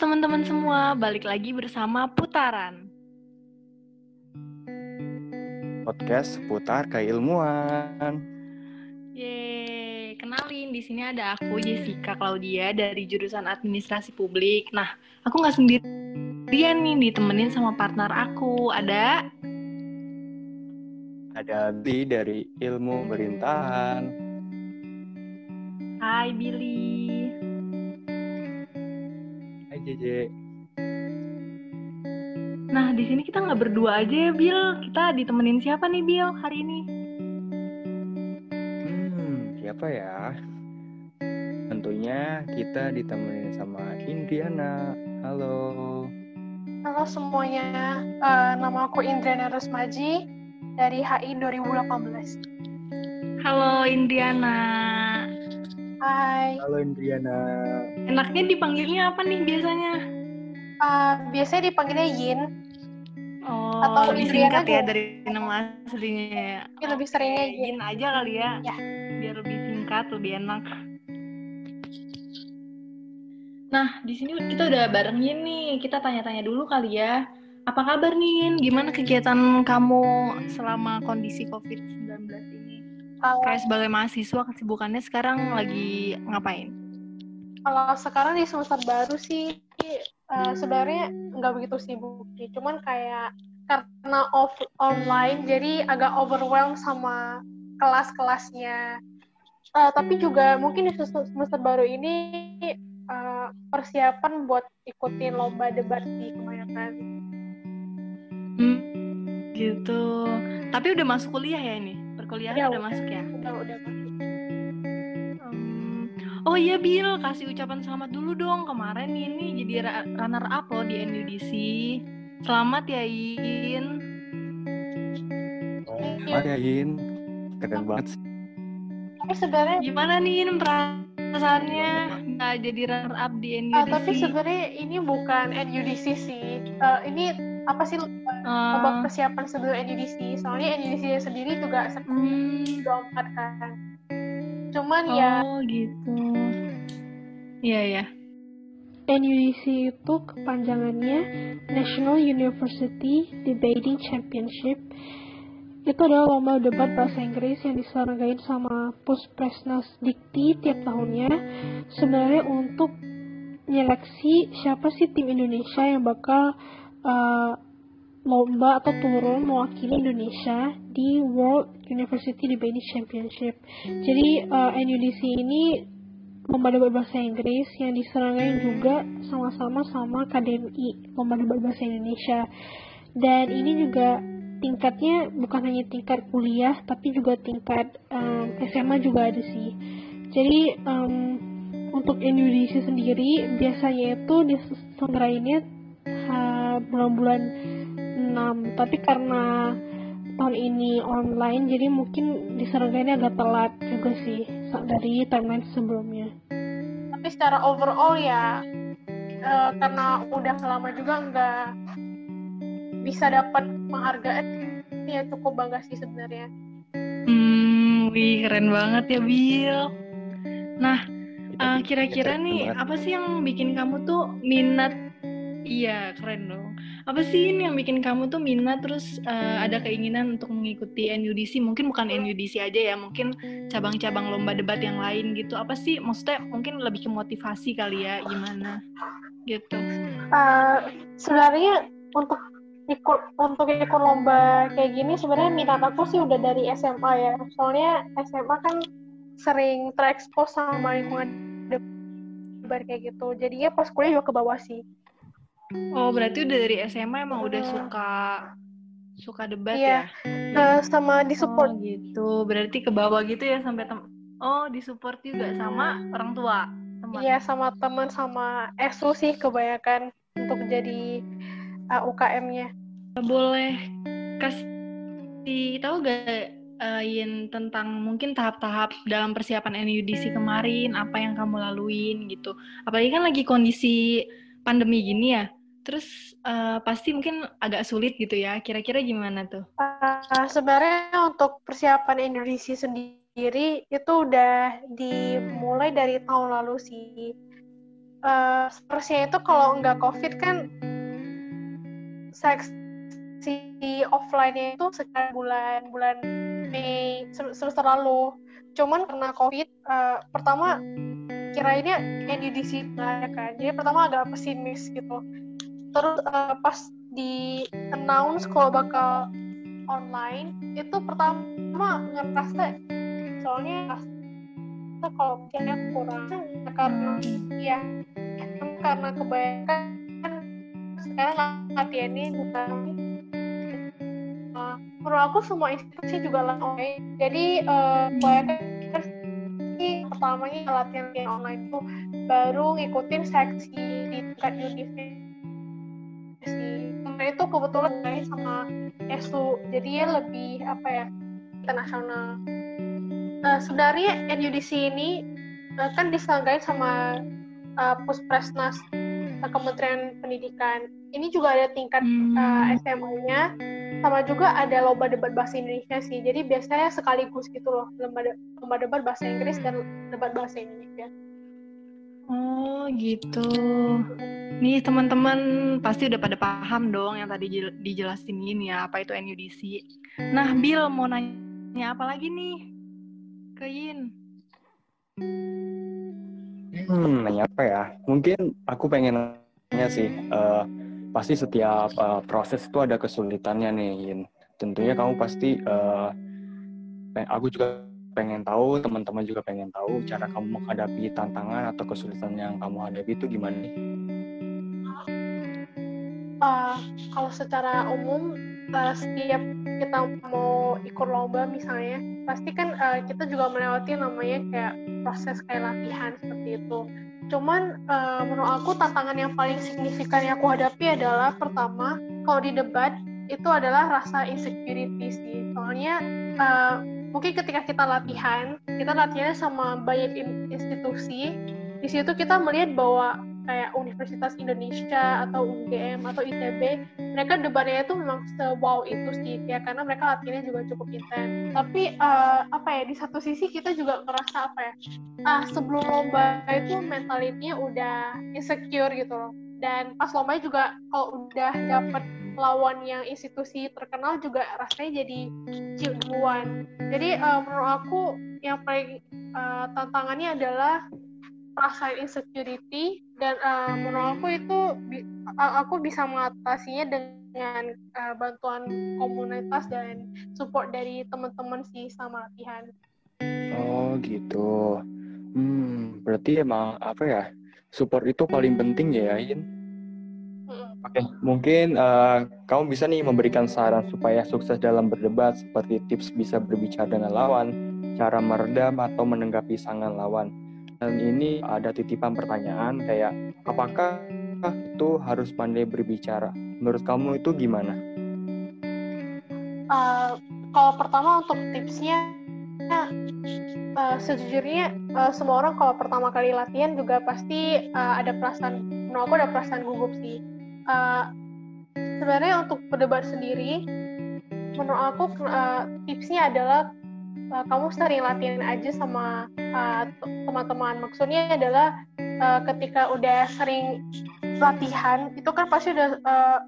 teman-teman semua, balik lagi bersama Putaran. Podcast seputar keilmuan. Yeay, kenalin di sini ada aku Jessica Claudia dari jurusan Administrasi Publik. Nah, aku nggak sendirian nih, ditemenin sama partner aku. Ada Ada Bi dari ilmu pemerintahan. Hai Billy. Hai JJ. Nah, di sini kita nggak berdua aja ya, Bill. Kita ditemenin siapa nih, Bill, hari ini? Hmm, siapa ya? Tentunya kita ditemenin sama Indriana. Halo. Halo semuanya, Eh, nama aku Indriana Rusmaji dari HI 2018. Halo Indiana. Hai, Halo Indriana. Enaknya dipanggilnya apa nih biasanya? Eh, biasanya dipanggilnya Yin, Oh, Atau lebih Indriana singkat ya dari nama aslinya ya. tapi lebih seringnya Yin. Yin aja kali ya. Ya. Biar lebih singkat, lebih enak. Nah, di sini kita udah bareng Yin nih. Kita tanya-tanya dulu kali ya. Apa kabar nih Yin? Gimana kegiatan kamu selama kondisi COVID-19 ini? Kalau Kayak sebagai mahasiswa, kesibukannya sekarang lagi ngapain? kalau sekarang di semester baru sih, eh, sebenarnya nggak begitu sibuk sih. Cuman kayak karena off online, jadi agak overwhelmed sama kelas-kelasnya. Eh, tapi juga mungkin di semester baru ini eh, persiapan buat ikutin lomba debat sih kebanyakan. Hmm, gitu. Tapi udah masuk kuliah ya ini? Perkuliahan Ya, udah masuk ya? Udah udah masuk. Hmm, Oh iya Bill, kasih ucapan selamat dulu dong. Kemarin ini jadi runner up loh di NUDC. Selamat ya Yin. Oh, ya In. Keren banget sih. Tapi sebenarnya Gimana nih Yin perasaannya nggak jadi runner up di Ah, NUDC? tapi sebenarnya ini bukan NUDC sih. Eh, ini apa sih Eh, lomba persiapan sebelum NUDC? Soalnya NUDC sendiri juga hmm, 24 kan. Cuman ya oh gitu. Iya ya. NUDC itu kepanjangannya National University Debating Championship. Itu adalah lomba debat bahasa Inggris yang diselenggarain sama Puspresnas Dikti tiap tahunnya. Sebenarnya untuk nyeleksi siapa sih tim Indonesia yang bakal uh, lomba atau turun mewakili Indonesia di World University Debating Championship. Jadi uh, NUDC ini lomba debat bahasa Inggris yang diselenggarain juga sama-sama sama KDMI lomba debat bahasa Indonesia dan ini juga tingkatnya bukan hanya tingkat kuliah tapi juga tingkat um, SMA juga ada sih jadi um, untuk NUDC sendiri biasanya itu diselenggarainnya uh, bulan-bulan 6 tapi karena tahun ini online jadi mungkin diselenggarainnya agak telat juga sih dari timeline sebelumnya tapi secara overall ya eh, karena udah lama juga nggak bisa dapat penghargaan ya cukup bangga sih sebenarnya Hmm, wih keren banget ya Bill. Nah, Eh, kira-kira keren nih banget. apa sih yang bikin kamu tuh minat? Iya keren dong. Apa sih ini yang bikin kamu tuh minat terus eh, ada keinginan untuk mengikuti NUDC? Mungkin bukan NUDC aja ya, mungkin cabang-cabang lomba debat yang lain gitu. Apa sih? Maksudnya mungkin lebih ke motivasi kali ya, gimana? Gitu. Eh, sebenarnya untuk ikut untuk ikut lomba kayak gini sebenarnya minat aku sih udah dari SMA ya soalnya SMA kan sering terekspos sama lingkungan debat kayak gitu jadinya pas kuliah juga ke bawah sih Oh berarti udah dari SMA emang udah Hmm. suka suka debat Iya. ya? Eh, sama di support Oh gitu. Berarti ke bawah gitu ya sampai tem Oh disupport juga sama orang tua. Teman. Iya sama teman sama ESU sih kebanyakan untuk jadi uh, UKM-nya. Boleh kasih tahu gak eh, Yin tentang mungkin tahap-tahap dalam persiapan NUDC kemarin apa yang kamu laluin gitu. Apalagi kan lagi kondisi pandemi gini ya. Terus eh, pasti mungkin agak sulit gitu ya. Kira-kira gimana tuh? Uh, sebenarnya untuk persiapan Indonesia sendiri itu udah dimulai dari tahun lalu sih. uh, seharusnya itu kalau nggak covid kan seksi offline-nya itu sekitar bulan bulan Mei semester lalu cuman karena covid uh, pertama kirainnya NUDC ya kan jadi pertama agak pesimis gitu terus uh, pas di announce kalau bakal online itu pertama ngerasa soalnya kalau misalnya kurang karena ya karena kebanyakan sekarang latihannya bukan uh, menurut aku semua institusi juga lah jadi uh, kebanyakan pertamanya latihan online itu baru ngikutin seksi di tingkat universitas Itu kebetulan main sama ESU jadi ya lebih apa ya internasional uh, sebenarnya NUDC ini uh, kan diselenggarain sama uh, Puspresnas uh, Kementerian Pendidikan. Ini juga ada tingkat hmm. uh, SMA-nya, sama juga ada lomba debat bahasa Indonesia sih. Jadi biasanya sekaligus gitu loh, lomba, de lomba debat bahasa Inggris dan debat bahasa Indonesia. Oh gitu. Nih teman-teman pasti udah pada paham dong yang tadi dijelasin ini ya apa itu NUDC. Nah Bill mau nanya apa lagi nih? ke Yin? Hmm, nanya apa ya? Mungkin aku pengen nanya sih, uh, pasti setiap uh, proses itu ada kesulitannya nih, Yin. Tentunya kamu pasti, uh, aku juga pengen tahu, teman-teman juga pengen tahu cara kamu menghadapi tantangan atau kesulitan yang kamu hadapi itu gimana? Uh, kalau secara umum uh, setiap kita mau ikut lomba misalnya pasti kan uh, kita juga melewati namanya kayak proses kayak latihan seperti itu. Cuman uh, menurut aku tantangan yang paling signifikan yang aku hadapi adalah pertama kalau di debat itu adalah rasa insecurity sih. Soalnya uh, mungkin ketika kita latihan kita latihannya sama banyak institusi di situ kita melihat bahwa kayak Universitas Indonesia atau UGM atau ITB mereka debatnya itu memang se-wow itu sih ya karena mereka latihannya juga cukup intens. Tapi uh, apa ya di satu sisi kita juga ngerasa apa ya ah sebelum lomba itu mentalitinya udah insecure gitu loh. Dan pas lomba juga kalau udah dapet lawan yang institusi terkenal juga rasanya jadi ciut duluan. Jadi uh, menurut aku yang paling uh, tantangannya adalah perasaan insecurity dan uh, menurut aku itu aku bisa mengatasinya dengan uh, bantuan komunitas dan support dari teman-teman sih sama latihan. Oh gitu. Hmm, berarti emang apa ya? Support itu paling penting ya, Yin? Hmm. Oke, okay. mungkin uh, kamu bisa nih memberikan saran supaya sukses dalam berdebat seperti tips bisa berbicara dengan lawan, cara meredam atau menanggapi sangan lawan dan ini ada titipan pertanyaan kayak apakah itu harus pandai berbicara? Menurut kamu itu gimana? Uh, kalau pertama untuk tipsnya, uh, sejujurnya uh, semua orang kalau pertama kali latihan juga pasti uh, ada perasaan, menurut aku ada perasaan gugup sih. Uh, sebenarnya untuk berdebat sendiri, menurut aku uh, tipsnya adalah uh, kamu sering latihan aja sama uh, teman-teman. Maksudnya adalah uh, ketika udah sering latihan, itu kan pasti udah uh,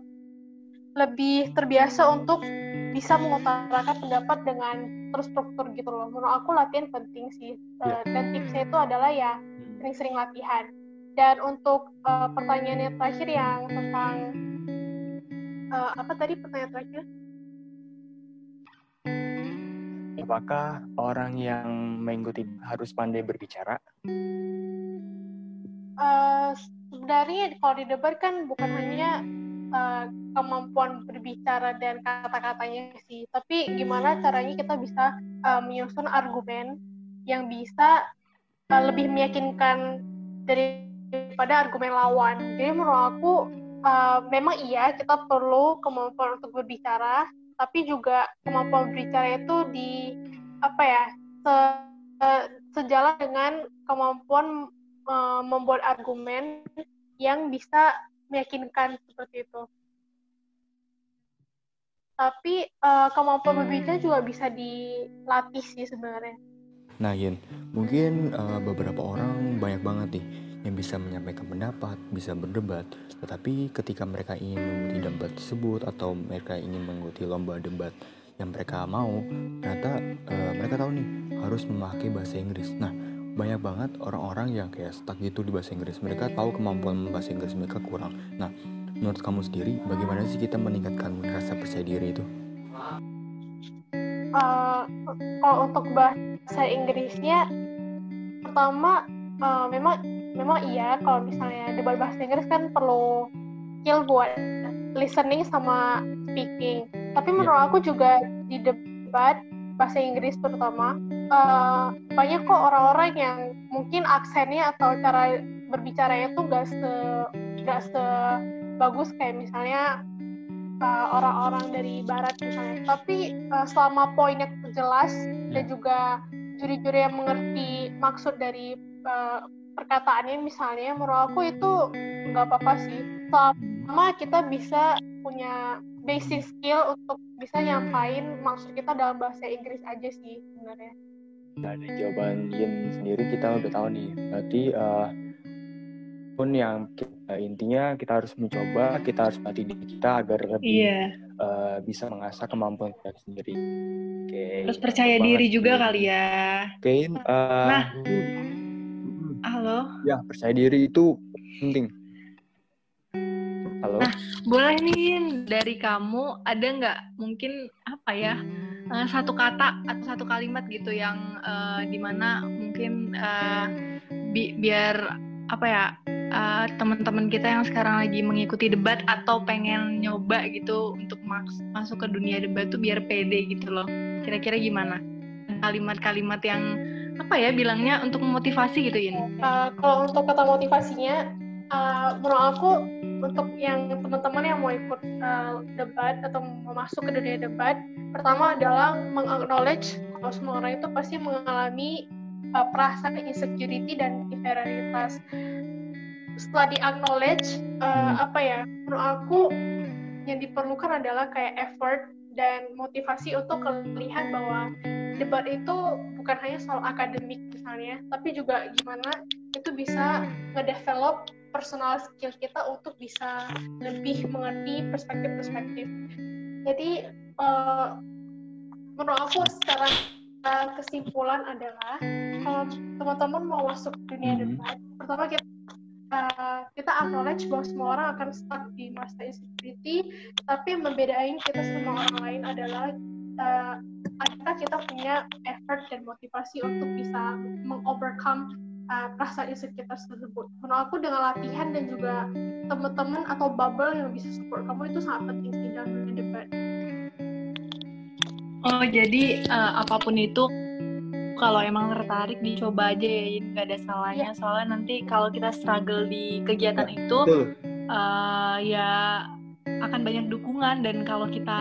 lebih terbiasa untuk bisa mengutarakan pendapat dengan terstruktur gitu loh. Menurut aku latihan penting sih. Uh, dan tipsnya itu adalah ya sering-sering latihan. Dan untuk uh, pertanyaan yang terakhir yang tentang uh, apa tadi pertanyaan terakhir? Apakah orang yang mengikuti harus pandai berbicara? Uh, sebenarnya kalau di debat kan bukan hanya uh, kemampuan berbicara dan kata-katanya sih, tapi gimana caranya kita bisa uh, menyusun argumen yang bisa uh, lebih meyakinkan daripada argumen lawan. Jadi menurut aku uh, memang iya kita perlu kemampuan untuk berbicara, tapi juga kemampuan berbicara itu di apa ya se, sejalan dengan kemampuan uh, membuat argumen yang bisa meyakinkan seperti itu. Tapi uh, kemampuan berbicara juga bisa dilatih sih sebenarnya. Nah, Yin, mungkin uh, beberapa orang banyak banget nih yang bisa menyampaikan pendapat, bisa berdebat. Tetapi ketika mereka ingin mengikuti debat tersebut atau mereka ingin mengikuti lomba debat yang mereka mau, ternyata uh, mereka tahu nih harus memakai bahasa Inggris. Nah, banyak banget orang-orang yang kayak stuck gitu di bahasa Inggris. Mereka tahu kemampuan bahasa Inggris mereka kurang. Nah, menurut kamu sendiri, bagaimana sih kita meningkatkan rasa percaya diri itu? Uh, kalau untuk bahasa Inggrisnya, pertama uh, memang memang iya kalau misalnya debat bahasa Inggris kan perlu skill buat listening sama speaking. Tapi iya. menurut aku juga di debat bahasa Inggris terutama uh, banyak kok orang-orang yang mungkin aksennya atau cara berbicaranya tuh gak se gak se bagus kayak misalnya uh, orang-orang dari barat misalnya. Tapi uh, selama poinnya jelas dan juga juri-juri yang mengerti maksud dari uh, perkataannya misalnya menurut aku itu nggak apa-apa sih selama kita bisa punya basic skill untuk bisa nyampain maksud kita dalam bahasa Inggris aja sih sebenarnya dari jawaban Yin sendiri kita udah tahu nih berarti uh, pun yang kita, intinya kita harus mencoba kita harus melatih diri kita agar lebih yeah. Iya. uh, bisa mengasah kemampuan kita sendiri. Okay. Terus percaya diri juga kali ya. Oke, okay, uh, nah Halo. Ya, percaya diri itu penting. Halo. Nah, boleh nih dari kamu ada nggak mungkin apa ya uh, satu kata atau satu kalimat gitu yang uh, di mana mungkin uh, bi biar apa ya uh, teman-teman kita yang sekarang lagi mengikuti debat atau pengen nyoba gitu untuk mas masuk ke dunia debat tuh biar pede gitu loh. Kira-kira gimana? Kalimat-kalimat yang apa ya bilangnya untuk memotivasi gitu ya? Uh, kalau untuk kata motivasinya, uh, menurut aku untuk yang teman-teman yang mau ikut uh, debat atau mau masuk ke dunia debat, pertama adalah mengacknowledge kalau semua orang itu pasti mengalami uh, perasaan insecurity dan inferioritas. Setelah di acknowledge, uh, apa ya? Menurut aku yang diperlukan adalah kayak effort dan motivasi untuk melihat bahwa debat itu bukan hanya soal akademik misalnya, tapi juga gimana itu bisa ngedevelop personal skill kita untuk bisa lebih mengerti perspektif-perspektif. Jadi uh, menurut aku secara kesimpulan adalah kalau teman-teman mau masuk dunia mm-hmm. debat, pertama kita uh, kita acknowledge bahwa semua orang akan stuck di masa insecurity, tapi membedain kita sama orang lain adalah uh, adakah kita punya effort dan motivasi untuk bisa mengovercome uh, perasaan insecure tersebut. Menurut aku dengan latihan dan juga teman-teman atau bubble yang bisa support kamu itu sangat penting sih dalam debat. Oh jadi uh, apa pun itu kalau emang tertarik dicoba aja ya nggak ada salahnya ya. soalnya nanti kalau kita struggle di kegiatan itu uh, ya akan banyak dukungan dan kalau kita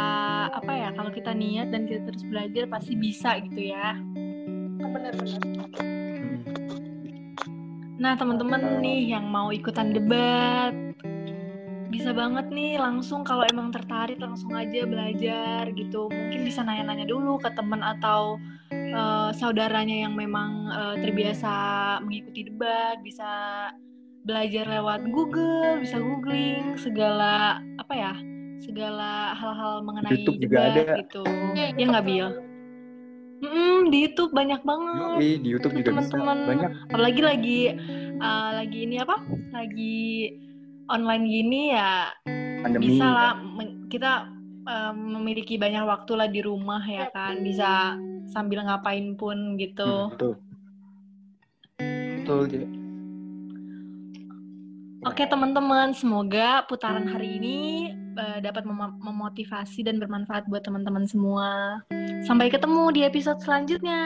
apa ya kalau kita niat dan kita terus belajar pasti bisa gitu ya. Benar-benar nah teman-teman nih yang mau ikutan debat bisa banget nih langsung kalau emang tertarik langsung aja belajar gitu. Mungkin bisa nanya-nanya dulu ke teman atau uh, saudaranya yang memang uh, terbiasa mengikuti debat bisa belajar lewat Google, bisa googling segala apa ya, segala hal-hal mengenai YouTube juga ada. gitu. Ya nggak bil? Mm, di YouTube banyak banget. Yui, di YouTube juga teman-teman banyak. Apalagi lagi uh, lagi ini apa? Lagi online gini ya. Pandemi. Bisa lah kita uh, memiliki banyak waktu lah di rumah ya kan. Bisa sambil ngapain pun gitu. Hmm, betul. Betul gitu. Oke teman-teman, semoga putaran hari ini uh, dapat mem memotivasi dan bermanfaat buat teman-teman semua. Sampai ketemu di episode selanjutnya.